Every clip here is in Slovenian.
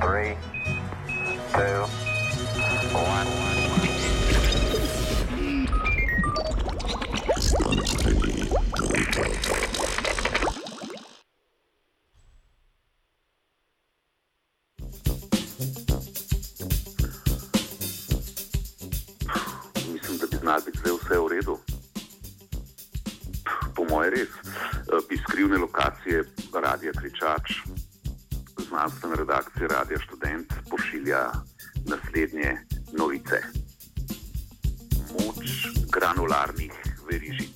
Three, two, one. Mislim, da bi znal biti zdaj vse v redu. Po moje res. Eh, Iz skrivne lokacije Radia Kričač, znanstvena redakcija Radia Student pošilja naslednje novice. Moč granularnih verižic.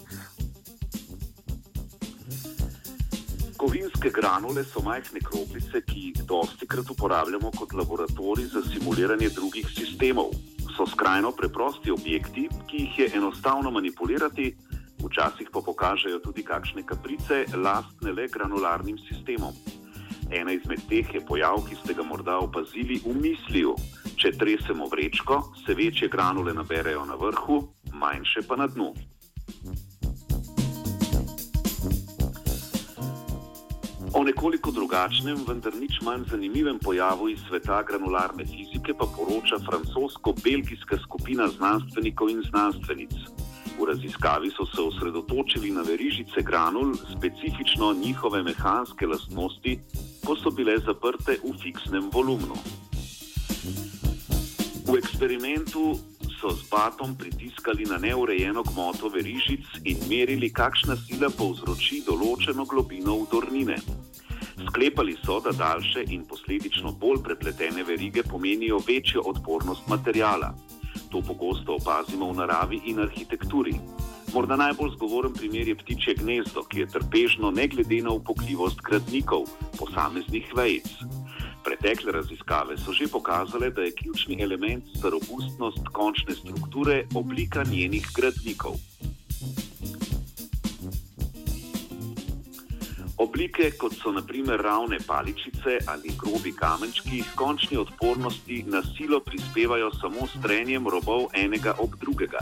Kovinske granule so majhne kroglice, ki jih dosti krat uporabljamo kot laboratorij za simuliranje drugih sistemov. So skrajno preprosti objekti, ki jih je enostavno manipulirati, včasih pa pokažejo tudi kakšne kaprice, lastne le granularnim sistemom. Ena izmed teh je pojav, ki ste ga morda opazili v misliju. Če tresemo vrečko, se večje granule naberejo na vrhu, manjše pa na dnu. O nekoliko drugačnem, vendar nič manj zanimivem pojavu iz sveta granularne fizike pa poroča francosko-belgijska skupina znanstvenikov in znanstvenic. V raziskavi so se osredotočili na verižice granul, specifično njihove mehanske lastnosti, ko so bile zaprte v fiksnem volumnu. V eksperimentu so z batom pritiskali na neurejeno gmoto verižic in merili, kakšna sila povzroči določeno globino vdornine. Sklepali so, da daljše in posledično bolj prepletene verige pomenijo večjo odpornost materijala. To pogosto opazimo v naravi in arhitekturi. Morda najbolj zgovoren primer je ptičje gnezdo, ki je trpežno ne glede na upogljivost gradnikov, posameznih vejic. Pretekle raziskave so že pokazale, da je ključni element za robustnost končne strukture oblika njenih gradnikov. Oblike, kot so naprimer ravne paličice ali grobi kamenčki, k končni odpornosti na silo prispevajo samo s trenjem robov enega ob drugega.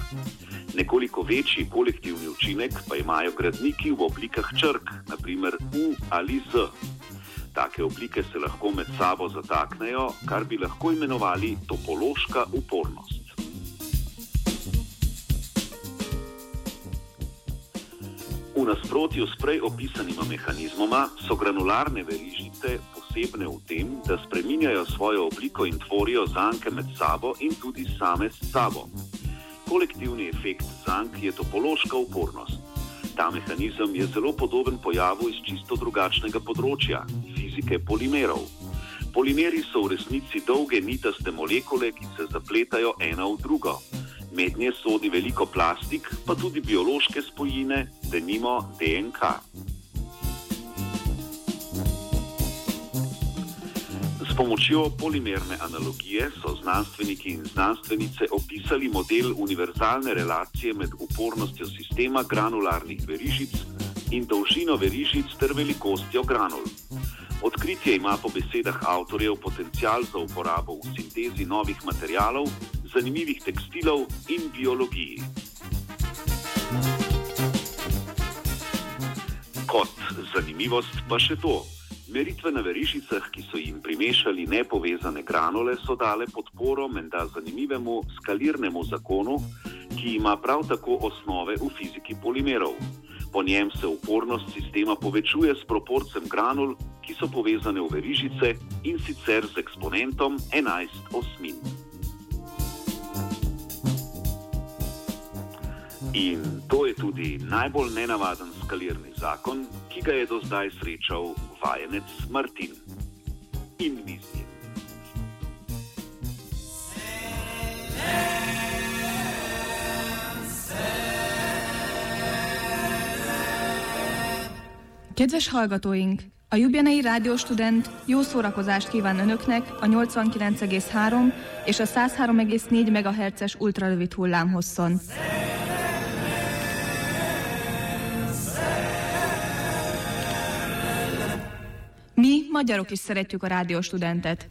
Nekoliko večji kolektivni učinek pa imajo gradniki v oblikah črk, naprimer U ali Z. Take oblike se lahko med sabo zataknejo, kar bi lahko imenovali topološka upornost. Nasprotju s prej opisanima mehanizmoma so granularne verižice posebne v tem, da spreminjajo svojo obliko in tvorijo zanke med sabo in tudi same s sabo. Kolektivni efekt zank je topološka upornost. Ta mehanizem je zelo podoben pojavu iz čisto drugačnega področja fizike polimerov. Polimeri so v resnici dolge nitaste molekule, ki se zapletajo ena v drugo. Mednje sodi veliko plastik, pa tudi biološke spojine, denimo DNK. S pomočjo polimerne analogije so znanstveniki in znanstvenice opisali model univerzalne relacije med upornostjo sistema granularnih verižic in dolžino verižic ter velikostjo granul. Odkritje ima po besedah avtorjev potencial za uporabo v sintezi novih materijalov, zanimivih tekstilov in biologiji. Kot zanimivost pa še to. Meritve na verižicah, ki so jim primešali nepovezane granule, so dale podporo menda zanimivemu skalirnemu zakonu, ki ima prav tako osnove v fiziki polimerov. Po njem se upornost sistema povečuje s proporcem granul, ki so povezane v verižice in sicer z eksponentom 11 osmin. In to je tudi najbolj nenavaden skalirni zakon, ki ga je do zdaj srečal vajenec Martin. In mi. Kedves hallgatóink! A Jubjenei Rádióstudent jó szórakozást kíván Önöknek a 89,3 és a 103,4 MHz-es ultrarövid hullámhosszon. magyarok is szeretjük a rádió studentet.